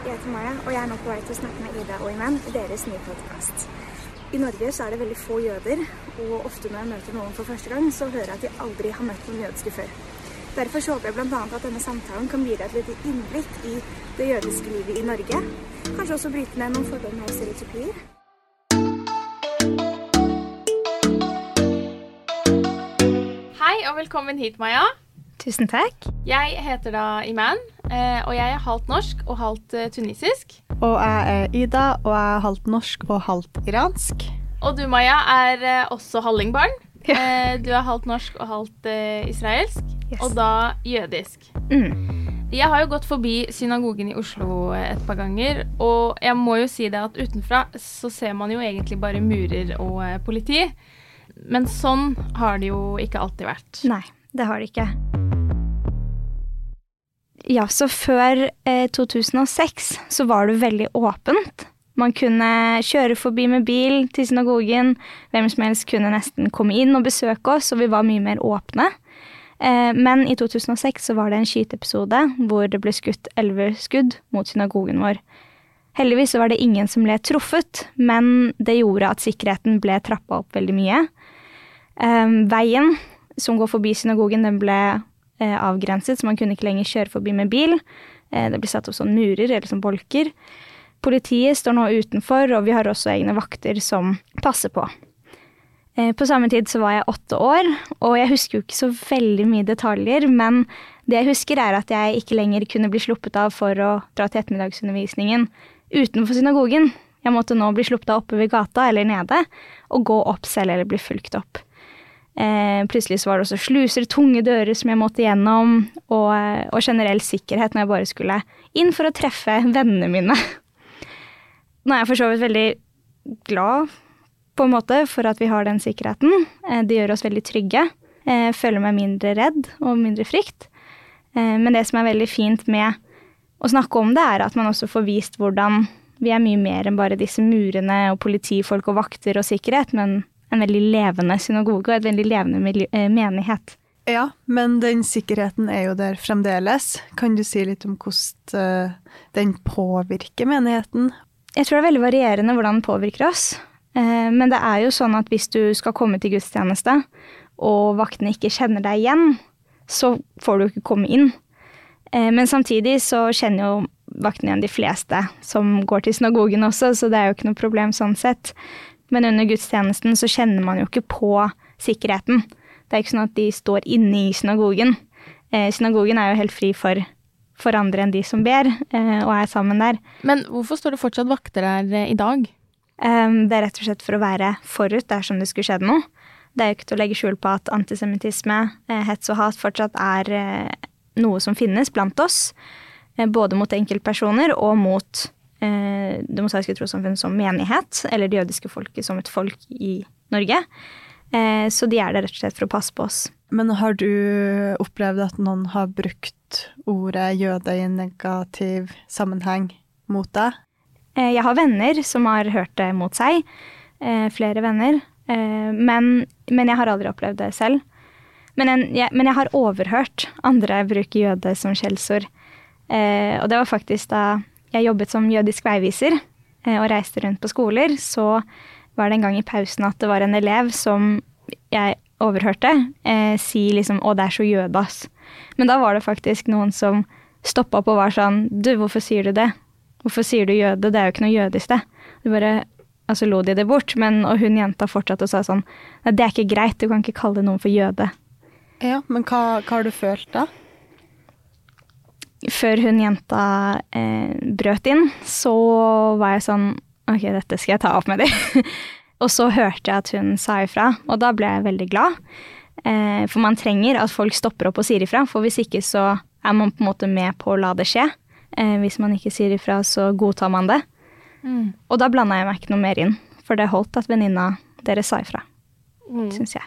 Jeg heter Maja, og jeg er nå på vei til å snakke med Ida og Iman i deres nye podkast. I Norge så er det veldig få jøder, og ofte når jeg møter noen for første gang, så hører jeg at de aldri har møtt noen jødiske før. Derfor så håper jeg bl.a. at denne samtalen kan bidra til et innblikk i det jødiske livet i Norge. Kanskje også bryte ned noen fordommer og stereotypier. Hei og velkommen hit, Maja. Tusen takk. Jeg heter da Iman, og jeg er halvt norsk og halvt eh, tunisisk. Og jeg er Ida, og jeg er halvt norsk og halvt iransk. Og du, Maja, er eh, også hallingbarn. Du er halvt norsk og halvt israelsk, Yes. og da jødisk. Mm. Jeg har jo gått forbi synagogen i Oslo et par ganger, og jeg må jo si det at utenfra så ser man jo egentlig bare murer og eh, politi. Men sånn har det jo ikke alltid vært. Nei, det har det ikke. Ja, så før eh, 2006 så var det veldig åpent. Man kunne kjøre forbi med bil til synagogen. Hvem som helst kunne nesten komme inn og besøke oss, og vi var mye mer åpne. Eh, men i 2006 så var det en skyteepisode hvor det ble skutt elleve skudd mot synagogen vår. Heldigvis så var det ingen som ble truffet, men det gjorde at sikkerheten ble trappa opp veldig mye. Eh, veien som går forbi synagogen, den ble avgrenset, så man kunne ikke lenger kjøre forbi med bil. Eh, det ble satt opp sånn murer, eller sånn bolker. Politiet står nå utenfor, og vi har også egne vakter som passer på. Eh, På samme tid så var jeg åtte år, og jeg husker jo ikke så veldig mye detaljer, men det jeg husker er at jeg ikke lenger kunne bli sluppet av for å dra til ettermiddagsundervisningen utenfor synagogen. Jeg måtte nå bli sluppet av oppe ved gata eller nede, og gå opp selv eller bli fulgt opp. Eh, plutselig så var det også sluser, tunge dører som jeg måtte gjennom, og, eh, og generell sikkerhet når jeg bare skulle inn for å treffe vennene mine. Nå er jeg for så vidt veldig glad på en måte for at vi har den sikkerheten. Eh, det gjør oss veldig trygge. Jeg føler meg mindre redd og mindre frykt. Eh, Men det som er veldig fint med å snakke om det, er at man også får vist hvordan vi er mye mer enn bare disse murene og politifolk og vakter og sikkerhet, men en veldig levende synagoge og et veldig levende miljø, eh, menighet. Ja, men den sikkerheten er jo der fremdeles. Kan du si litt om hvordan eh, den påvirker menigheten? Jeg tror det er veldig varierende hvordan den påvirker oss. Eh, Men det er jo sånn at hvis du skal komme til gudstjeneste, og vaktene ikke kjenner deg igjen, så får du ikke komme inn. Men samtidig så kjenner jo vaktene igjen de fleste som går til synagogen også, så det er jo ikke noe problem sånn sett. Men under gudstjenesten så kjenner man jo ikke på sikkerheten. Det er ikke sånn at de står inne i synagogen. Eh, Synagogen er jo helt fri for, for andre enn de som ber, eh, og er sammen der. Men hvorfor står det fortsatt vakter der eh, i dag? Eh, det er rett og slett for å være forut dersom det skulle skjedd noe. Det er jo ikke til å legge skjul på at antisemittisme, eh, hets og hat fortsatt er eh, noe som finnes blant oss. Både mot enkeltpersoner og mot det mosaiske trossamfunnet som menighet, eller det jødiske folket som et folk i Norge. Eh, så de er der rett og slett for å passe på oss. Men har du opplevd at noen har brukt ordet jøde i en negativ sammenheng mot deg? Eh, Jeg har venner som har hørt det mot seg. eh, Flere venner. Eh, Men, men jeg har aldri opplevd det selv. Men, en, jeg, men jeg har overhørt andre bruke jøde som skjellsord. Eh, Og det var faktisk da jeg jobbet som jødisk veiviser eh, og reiste rundt på skoler, så var det en gang i pausen at det var en elev som jeg overhørte eh, si liksom 'Å, det er så jøde, ass'. Men da var det faktisk noen som stoppa opp og var sånn 'Du, hvorfor sier du det?' Hvorfor sier du jøde? Det er jo ikke noe jødisk, det. Du bare, altså lo de det bort, men, og hun jenta fortsatte og sa sånn det er ikke greit, du kan ikke kalle noen for jøde. Ja, men hva, hva har du følt da? Før hun jenta eh, brøt inn, så var jeg sånn Ok, dette skal jeg ta opp med dem. og så hørte jeg at hun sa ifra, og da ble jeg veldig glad. Eh, for man trenger at folk stopper opp og sier ifra, for hvis ikke så er man på en måte med på å la det skje. Eh, hvis man ikke sier ifra, så godtar man det. Og da blanda jeg meg ikke noe mer inn, for det holdt at venninna deres sa ifra, Mm. syns jeg.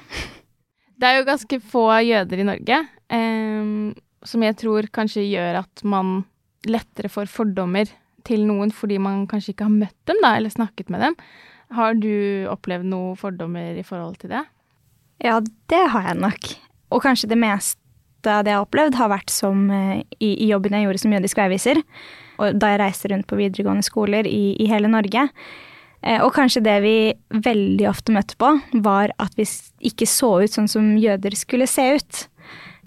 Det er jo ganske få jøder i Norge, eh, som jeg tror kanskje gjør at man lettere får fordommer til noen fordi man kanskje ikke har møtt dem da, eller snakket med dem. Har du opplevd noen fordommer i forhold til det? Ja, det har jeg nok. Og kanskje det meste av det jeg har opplevd, har vært som eh, i, i jobben jeg gjorde som jødisk veiviser. og da jeg reiste rundt på videregående skoler i, i hele Norge. Eh, og kanskje det vi veldig ofte møtte på, var at vi ikke så ut sånn som jøder skulle se ut.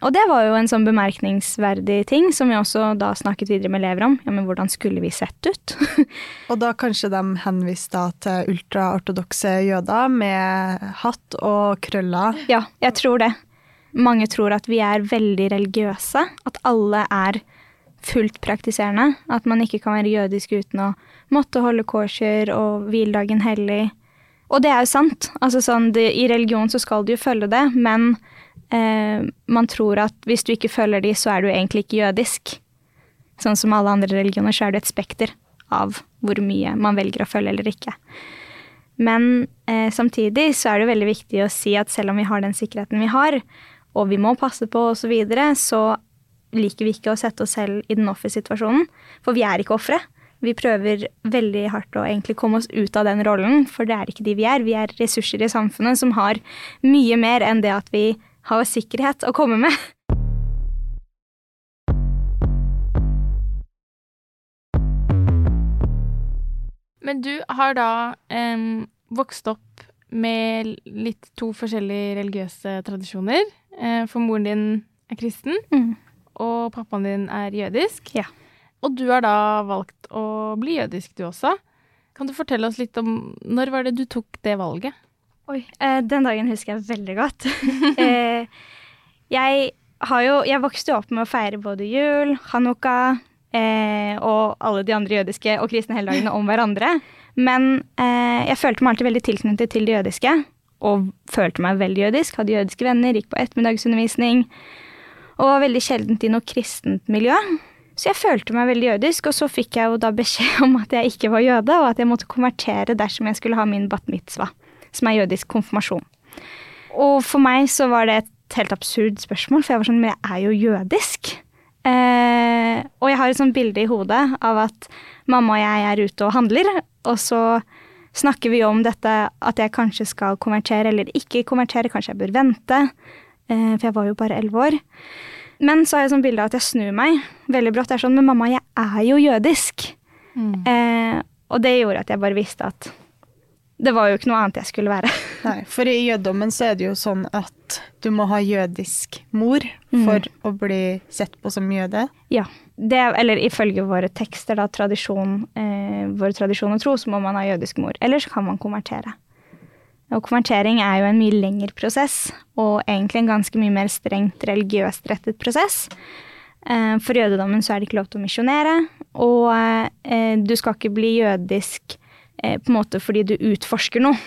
Og det var jo en sånn bemerkningsverdig ting, som vi også da snakket videre med elever om. Ja, men hvordan skulle vi sett ut? og da kanskje de henviste til ultraortodokse jøder med hatt og krøller? Ja, jeg tror det. Mange tror at vi er veldig religiøse, at alle er fullt praktiserende. At man ikke kan være jødisk uten å måtte holde korser og hviledagen hellig. Og det er jo sant. Altså sånn, det, I religion så skal du jo følge det, men man tror at hvis du ikke følger de, så er du egentlig ikke jødisk. Sånn som alle andre religioner, så er det et spekter av hvor mye man velger å følge eller ikke. Men eh, samtidig så er det veldig viktig å si at selv om vi har den sikkerheten vi har, og vi må passe på osv., så, videre, så liker vi ikke å sette oss selv i den offersituasjonen. For vi er ikke ofre. Vi prøver veldig hardt å egentlig komme oss ut av den rollen, for det er ikke de vi er. Vi er ressurser i samfunnet som har mye mer enn det at vi har sikkerhet å komme med. Men du har da eh, vokst opp med litt to forskjellige religiøse tradisjoner. Eh, for moren din er kristen. Mm og pappaen din er jødisk. Ja. Og du har da valgt å bli jødisk, du også. Kan du fortelle oss litt om når var det du tok det valget? Oi, eh, den dagen husker jeg veldig godt. eh, jeg har jo Jeg vokste opp med å feire både jul, hanukka eh, og alle de andre jødiske og kristne helligdagene om hverandre. Men eh, jeg følte meg alltid veldig tilknyttet til det jødiske. Og følte meg veldig jødisk. Hadde jødiske venner, gikk på ettermiddagsundervisning og var veldig sjeldent i noe kristent miljø. Så jeg følte meg veldig jødisk, og så fikk jeg jo da beskjed om at jeg ikke var jøde, og at jeg måtte konvertere dersom jeg skulle ha min bat mitzvah, som er jødisk konfirmasjon. Og for meg så var det et helt absurd spørsmål, for jeg var sånn Men jeg er jo jødisk. Eh, og jeg har et sånt bilde i hodet av at mamma og jeg er ute og handler, og så snakker vi om dette at jeg kanskje skal konvertere eller ikke konvertere, kanskje jeg bør vente. Eh, for jeg var jo bare elleve år. Men så har jeg sånn bilde av at jeg snur meg veldig brått. Det er sånn Men mamma, jeg er jo jødisk. Mm. Eh, og det gjorde at jeg bare visste at det var jo ikke noe annet jeg skulle være. Nei, For i jødommen så er det jo sånn at du må ha jødisk mor for mm. å bli sett på som jøde. Ja. Det, eller ifølge våre tekster, da, tradisjon, eh, vår tradisjon og tro, så må man ha jødisk mor. Eller så kan man konvertere. Og konvertering er jo en mye lengre prosess, og egentlig en ganske mye mer strengt religiøst rettet prosess. Eh, for jødedommen så er det ikke lov til å misjonere, og eh, du skal ikke bli jødisk på en måte fordi du utforsker noe.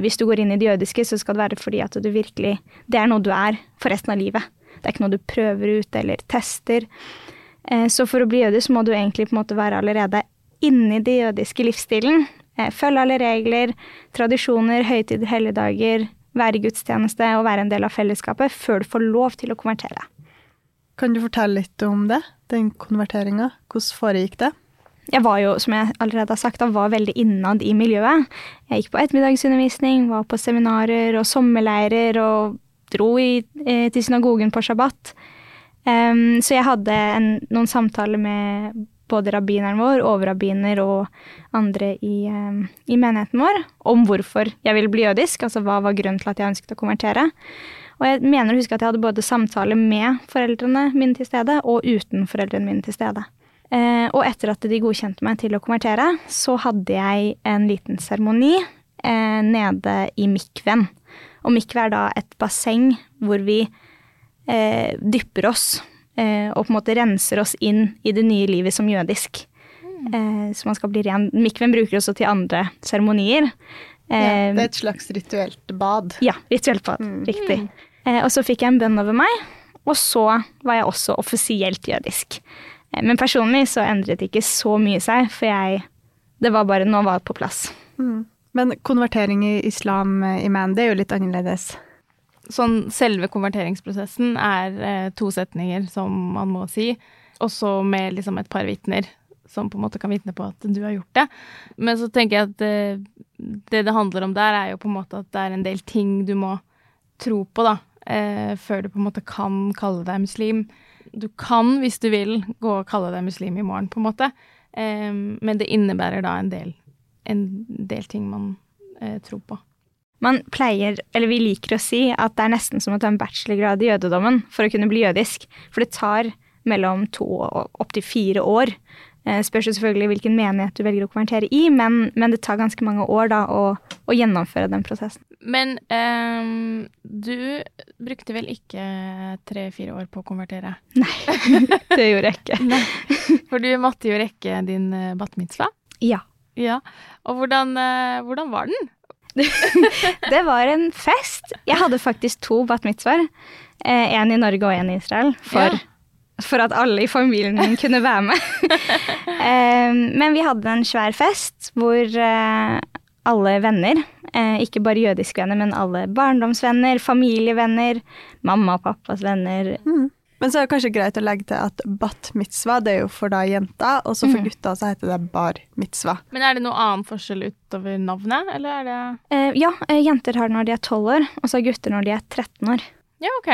Hvis du går inn i det jødiske, så skal det være fordi at du virkelig Det er noe du er for resten av livet. Det er ikke noe du prøver ut eller tester. Så for å bli jøde må du egentlig på en måte være allerede inni den jødiske livsstilen. Eh, følge alle regler, tradisjoner, høytider, helligdager, være i gudstjeneste og være en del av fellesskapet før du får lov til å konvertere. Kan du fortelle litt om det, den konverteringa? Hvordan foregikk det? Jeg var jo, som jeg allerede har sagt, da var veldig innad i miljøet. Jeg gikk på ettermiddagsundervisning, var på seminarer og sommerleirer og dro i, eh, til synagogen på shabbat. Um, så jeg hadde en, noen samtaler med både rabbineren vår, overrabbiner og andre i, um, i, menigheten vår om hvorfor jeg ville bli jødisk, altså hva var grunnen til at jeg ønsket å konvertere. Og jeg mener å huske at jeg hadde både samtaler med foreldrene mine til stede og uten foreldrene mine til stede. Eh, og etter at de godkjente meg til å konvertere, så hadde jeg en liten seremoni eh, nede i Mikven. Og Mikve er da et basseng hvor vi eh, dypper oss eh, og på en måte renser oss inn i det nye livet som jødisk. Mm. Eh, så man skal bli ren. Mikven bruker også til andre seremonier. ja, det er et slags rituelt bad. Ja, rituelt bad. Mm. Riktig. Eh, og så fikk jeg en bønn over meg, og så var jeg også offisielt jødisk. Eh, men personlig så endret det ikke så mye seg, for jeg Det var bare Nå var alt på plass. Mm. Men konvertering i islam, i Iman, det er jo litt annerledes? sånn selve konverteringsprosessen er eh, to setninger som man må si, også med liksom et par vitner som på en måte kan vitne på at du har gjort det. Men så tenker jeg at det, det, det handler om der, er jo på en måte at det er en del ting du må tro på, da, eh, før du på en måte kan kalle deg muslim. Du kan, hvis du vil, gå og kalle deg muslim i morgen, på en måte. Um, men det innebærer da en del, en del ting man uh, tror på. Man pleier, eller vi liker å si, at det er nesten som å ta en bachelorgrad i jødedommen for å kunne bli jødisk. For det tar mellom to og opptil fire år. Eh, spørs jo selvfølgelig hvilken menighet du velger å konvertere i, men, men det tar ganske mange år da å, å gjennomføre den prosessen. Men um, du brukte vel ikke tre-fire år på å konvertere? Nei, det gjorde jeg ikke. Nei. For du måtte jo rekke din eh, bat mitzvah. Ja. Ja. Og hvordan, eh, hvordan var den? Det var en fest. Jeg hadde faktisk to bat mitzvaer. Eh, en i Norge og en i Israel. For, for at alle i familien min kunne være med. Eh, men vi hadde en svær fest hvor eh, alle venner, eh, ikke bare jødiske venner, men alle barndomsvenner, familievenner, mamma og pappas venner Mm. Men så er det kanskje greit å legge til at bat mitzvah det er jo for da jenta, og så for Mhm. gutta så heter det bar mitzvah. Men er det noe annen forskjell utover navnet, eller er det eh, Ja, jenter har det når de er 12 år, og så har gutter når de er 13 år. Ja, OK.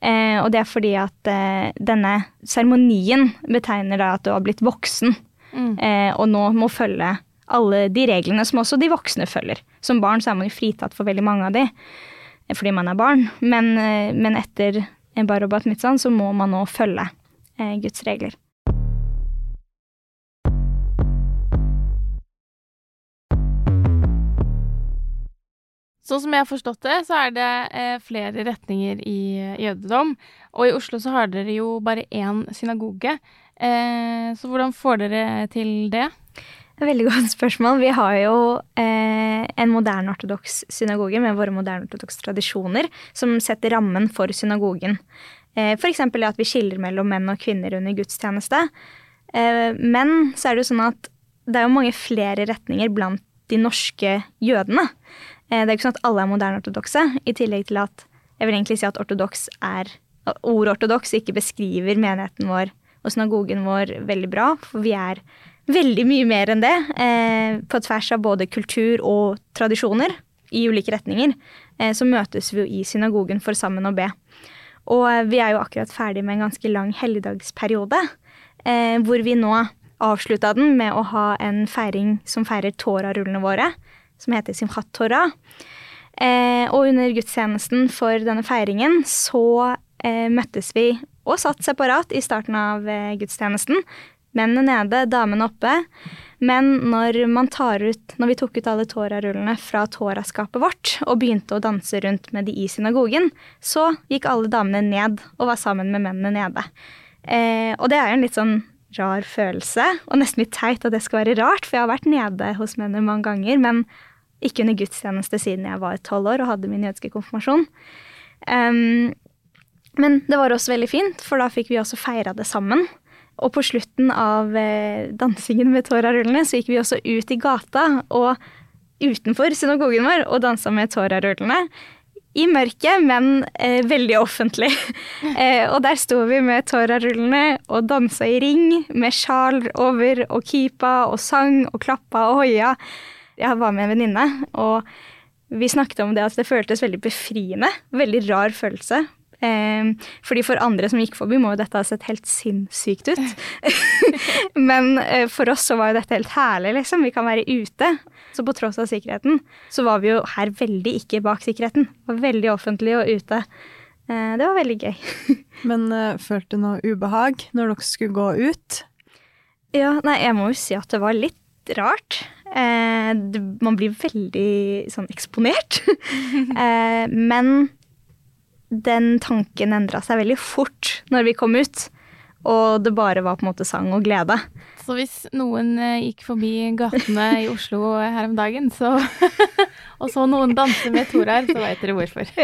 Eh, og det er fordi at eh, denne seremonien betegner da at du har blitt voksen, Mm. eh, og nå må følge alle de reglene som også de voksne følger. Som barn så er man jo fritatt for veldig mange av de, eh, fordi man er barn. Men, eh, men etter Barobat mitzvah så må man nå følge eh, Guds regler. Sånn som jeg har forstått det, så er det eh, flere retninger i jødedom. Og i Oslo så har dere jo bare én synagoge. Eh, så hvordan får dere til det? Det et Veldig godt spørsmål. Vi har jo eh, en moderne ortodoks synagoge med våre moderne ortodokse tradisjoner som setter rammen for synagogen. Eh, F.eks. at vi skiller mellom menn og kvinner under gudstjeneste. Eh, men så er det jo sånn at det er jo mange flere retninger blant de norske jødene. Eh, det er ikke sånn at alle er moderne ortodokse, i tillegg til at jeg vil egentlig si at ortodoks er Ordet ortodoks ikke beskriver menigheten vår og synagogen vår veldig bra, for vi er veldig mye mer enn det. Eh, på tvers av både kultur og tradisjoner i ulike retninger. Eh, så møtes vi jo i synagogen for sammen å be. Og vi er jo akkurat ferdig med en ganske lang helligdagsperiode. Hvor vi nå avslutta den med å ha en feiring som feirer Torah-rullene våre. Som heter Simchat Torah. Eh, og under gudstjenesten for denne feiringen så eh, møttes vi og satt separat i starten av eh, gudstjenesten. Mennene nede, damene oppe. Men når ut, når vi tok ut alle Torah-rullene fra Torah-skapet vårt og begynte å danse rundt med de i synagogen, så gikk alle damene ned og var sammen med mennene nede. Eh, og det er jo en litt sånn rar følelse, og nesten litt teit at det skal være rart, for jeg har vært nede hos mennene mange ganger, men ikke under gudstjeneste siden jeg var tolv år og hadde min jødiske konfirmasjon. Um, men det var også veldig fint, for da fikk vi også feira det sammen. Og på slutten av eh, dansingen med Torah-rullene så gikk vi også ut i gata og utenfor synagogen vår og dansa med Torah-rullene. I mørket, men eh, veldig offentlig. eh, og der sto vi med tårarullene og dansa i ring med sjal over og kipa og sang og klappa og hoia. Jeg var med en venninne, og vi snakket om det at det føltes veldig befriende. Veldig rar følelse. Eh, fordi for andre som gikk forbi, må jo dette ha sett helt sinnssykt ut. Men eh, for oss så var jo dette helt herlig, liksom. Vi kan være ute. Så på tross av sikkerheten, så var vi jo her veldig ikke bak sikkerheten. Det var veldig offentlig og ute. Eh, det var veldig gøy. Men uh, følte du noe ubehag når dere skulle gå ut? Ja, nei, jeg må jo si at det var litt rart. Eh, det, man blir veldig sånn eksponert. eh, men den tanken endra seg veldig fort når vi kom ut. Og det bare var på en måte sang og glede. Så hvis noen eh, gikk forbi gatene i Oslo her om dagen, så og så noen danse med Torar, så vet dere hvorfor.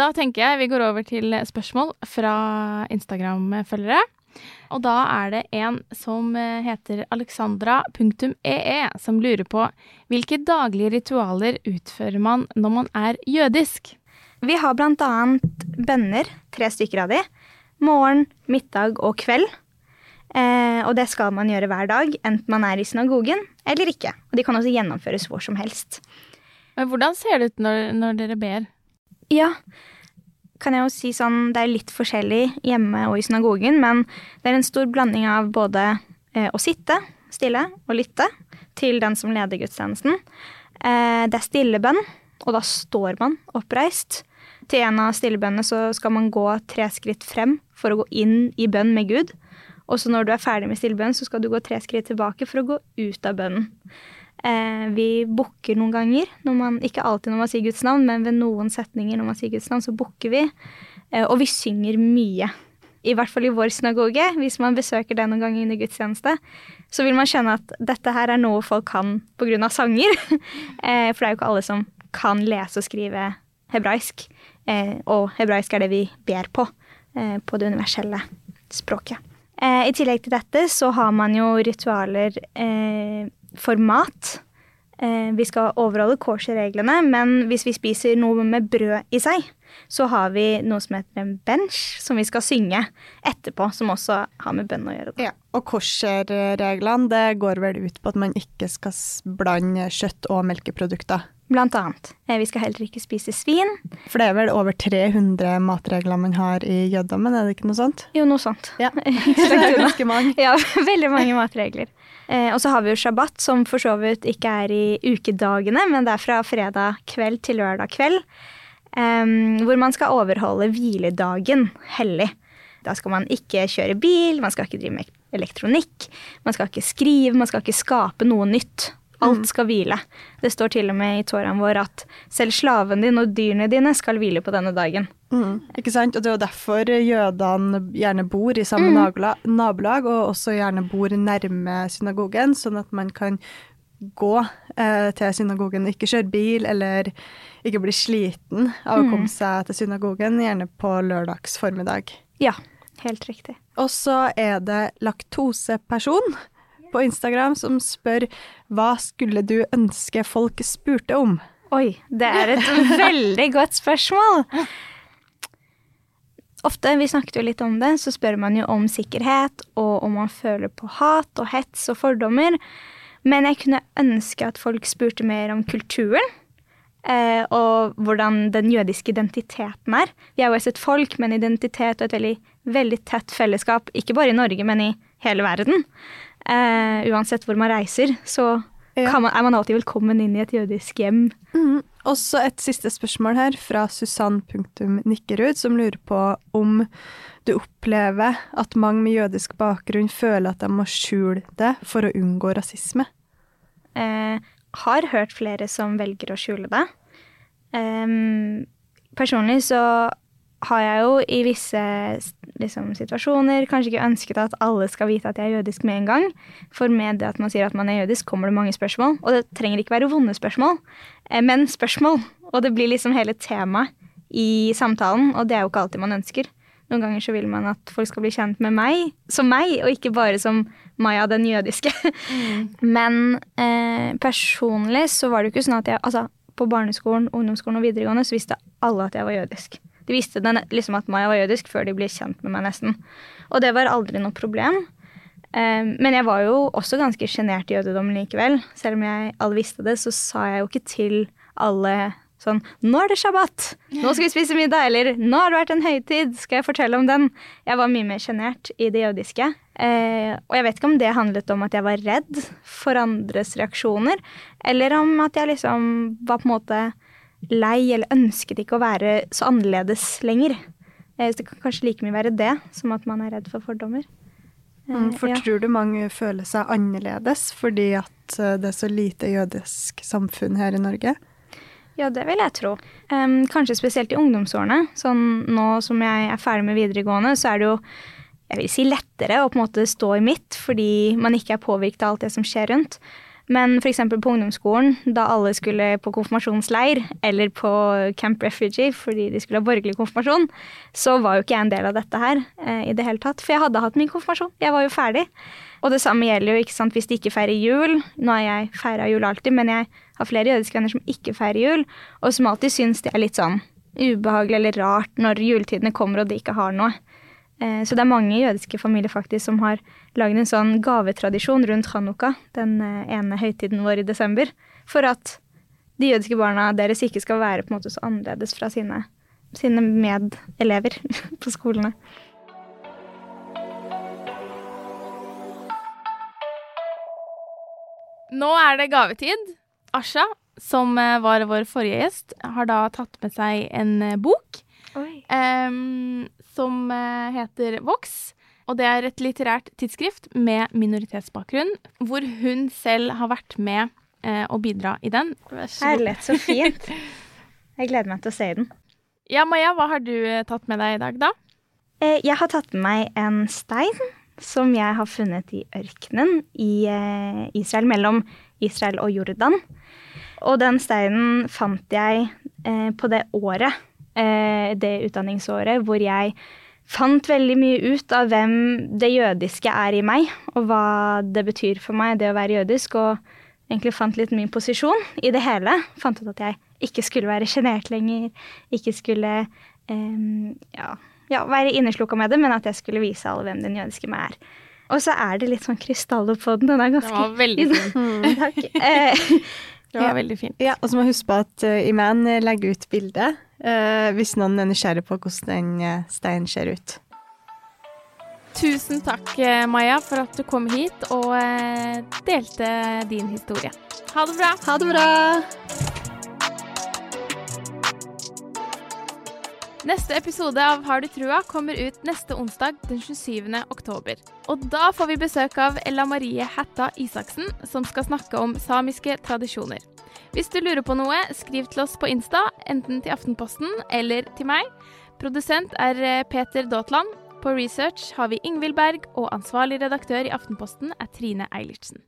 Da tenker jeg vi går over til spørsmål fra Instagram-følgere. Og da er det en som eh, heter alexandra.ee, som lurer på hvilke daglige ritualer utfører man når man er jødisk? Vi har annet bønner, tre stykker av de. Morgen, middag og kveld. Eh, og det skal man gjøre hver dag, enten man er i synagogen eller ikke. Og de kan også gjennomføres hvor som helst. Men hvordan ser det ut når, når dere ber? Ja, kan jeg jo si sånn, det er litt forskjellig hjemme og i synagogen, men det er en stor blanding av både eh, å sitte stille og lytte til den som leder gudstjenesten. Eh, det er stillebønn, og da står man oppreist. Til en av stillebønnene så skal man gå tre skritt frem for å gå inn i bønn med Gud. Og så når du er ferdig med stillebønn, så skal du gå tre skritt tilbake for å gå ut av bønnen. Eh, vi bukker noen ganger, man, ikke alltid når man sier Guds navn, men ved noen setninger når man sier Guds navn, så bukker vi. Eh, og vi synger mye. I hvert fall i vår synagoge, hvis man besøker det noen ganger under gudstjeneste, så vil man skjønne at dette her er noe folk kan pga. sanger. eh, for det er jo ikke alle som kan lese og skrive hebraisk. Og hebraisk er det vi ber på, på det universelle språket. I tillegg til dette så har man jo ritualer eh, for mat. Eh, vi skal overholde kosher-reglene, men hvis vi spiser noe med brød i seg, så har vi noe som heter en bench, som vi skal synge etterpå, som også har med bønn å gjøre. Ja, og kosher-reglene, det går vel ut på at man ikke skal blande kjøtt og melkeprodukter? Blant annet. Eh, vi skal heller ikke spise svin. For det er vel over 300 matregler man har i jødedommen, er det ikke noe sånt? Jo, noe sånt. Ja, det er ganske mange. ja, veldig mange matregler. Eh, og så har vi jo shabbat, som for så vidt ikke er i ukedagene, men det er fra fredag kveld til lørdag kveld. Eh, hvor man skal overholde hviledagen hellig. Da skal man ikke kjøre bil, man skal ikke drive med elektronikk, man skal ikke skrive, man skal ikke skape noe nytt. Alt mm. skal hvile. Det står til og med i Toraen vår at selv slaven din og dyrene dine skal hvile på denne dagen. Mm. Ikke sant? Og det er jo derfor jødene gjerne bor i samme mm. nabolag, og også gjerne bor nærme synagogen, sånn at man kan gå eh, til synagogen og ikke kjøre bil, eller ikke bli sliten av å mm. komme seg til synagogen, gjerne på lørdags formiddag. Ja, helt riktig. Og så er det laktoseperson på Instagram som spør hva skulle du ønske folk spurte om? Oi, det er et veldig godt spørsmål. Ofte, vi snakket jo litt om det, så spør man jo om sikkerhet, og om man føler på hat og hets og fordommer. Men jeg kunne ønske at folk spurte mer om kulturen. Eh, og hvordan den jødiske identiteten er. Vi er jo et folk med en identitet og et veldig, veldig tett fellesskap, ikke bare i Norge, men i hele verden. Uh, uansett hvor man reiser, så ja. man, er man alltid velkommen inn i et jødisk hjem. Mm. Også et siste spørsmål her fra Susann.nikkerud, som lurer på om du opplever at mange med jødisk bakgrunn føler at de må skjule det for å unngå rasisme? Eh, har hørt flere som velger å skjule det. Um, personlig så har jeg jo i visse liksom, situasjoner kanskje ikke ønsket at alle skal vite at jeg er jødisk med en gang. For med det at man sier at man er jødisk, kommer det mange spørsmål. Og det trenger ikke være vonde spørsmål, eh, men spørsmål. Og det blir liksom hele temaet i samtalen, og det er jo ikke alltid man ønsker. Noen ganger så vil man at folk skal bli kjent med meg som meg, og ikke bare som Maya den jødiske. Mm. Men eh, personlig så var det jo ikke sånn at jeg Altså, på barneskolen, ungdomsskolen og videregående så visste alle at jeg var jødisk. De visste den, liksom at Maya var jødisk før de ble kjent med meg, nesten. Og det var aldri noe problem. Um, men jeg var jo også ganske sjenert i jødedommen likevel. Selv om jeg alle visste det, så sa jeg jo ikke til alle sånn 'Nå er det shabbat! Nå skal vi spise middag!' Eller 'Nå har det vært en høytid! Skal jeg fortelle om den?' Jeg var mye mer sjenert i det jødiske. Uh, og jeg vet ikke om det handlet om at jeg var redd for andres reaksjoner, eller om at jeg liksom var på en måte lei eller ønsket ikke å være så annerledes lenger. Så det kan kanskje like mye være det som at man er redd for fordommer. Mm, for ja. tror du mange føler seg annerledes fordi at eh, det er så lite jødisk samfunn her i Norge? Ja, det vil jeg tro. Um, kanskje spesielt i ungdomsårene. Sånn nå som jeg er ferdig med videregående, så er det jo jeg vil si lettere å på en måte stå i mitt, fordi man ikke er påvirket av alt det som skjer rundt. Men f.eks. på ungdomsskolen, da alle skulle på konfirmasjonsleir eller på Camp Refugee fordi de skulle ha borgerlig konfirmasjon, så var jo ikke jeg en del av dette her eh, i det hele tatt. For jeg hadde hatt min konfirmasjon. Jeg var jo ferdig. Og det samme gjelder jo ikke sant, hvis de ikke feirer jul. Nå har jeg feira jul alltid, men jeg har flere jødiske venner som ikke feirer jul, og som alltid syns det er litt sånn ubehagelig eller rart når juletidene kommer og de ikke har noe. Eh, så det er mange jødiske familier faktisk som har lagd en sånn gavetradisjon rundt Hanukka, den eh, ene høytiden vår i desember, for at de jødiske barna deres ikke skal være på en måte så annerledes fra sine, sine medelever på skolene. Nå er det gavetid. Asha, som eh, var vår forrige gjest, har da tatt med seg en bok um, som eh, heter Vox. Og det er et litterært tidsskrift med minoritetsbakgrunn, hvor hun selv har vært med eh, å bidra i den. Herlig, så fint. Jeg gleder meg til å se den. Ja, Maja, hva har du tatt med deg i dag, da? Eh, jeg har tatt med meg en stein som jeg har funnet i ørkenen i eh, Israel, mellom Israel og Jordan. Og den steinen fant jeg eh, på det året, eh, det utdanningsåret, hvor jeg fant veldig mye ut av hvem det jødiske er i meg, og hva det betyr for meg, det å være jødisk, og egentlig fant litt min posisjon i det hele. Fant ut at jeg ikke skulle være sjenert lenger, ikke skulle um, ja, ja, være inneslukka med det, men at jeg skulle vise alle hvem den jødiske meg er. Og så er det litt sånn krystaller på den. Den er ganske Det var veldig fin. Takk. Eh, Det var veldig fint. Ja, og så må jeg huske på at uh, Iman legger ut bilde uh, hvis noen er nysgjerrig på hvordan den uh, steinen ser ut. Tusen takk, eh, Maja, for at du kom hit og eh, delte din historie. Ha det bra. Ha det bra! Neste episode av Har du trua kommer ut neste onsdag den 27. oktober. Og da får vi besøk av Ella Marie Hætta Isaksen, som skal snakke om samiske tradisjoner. Hvis du lurer på noe, skriv til oss på Insta, enten til Aftenposten eller til meg. Produsent er eh, Peter Daatland. På research har vi Ingvild Berg, og ansvarlig redaktør i Aftenposten er Trine Eilertsen.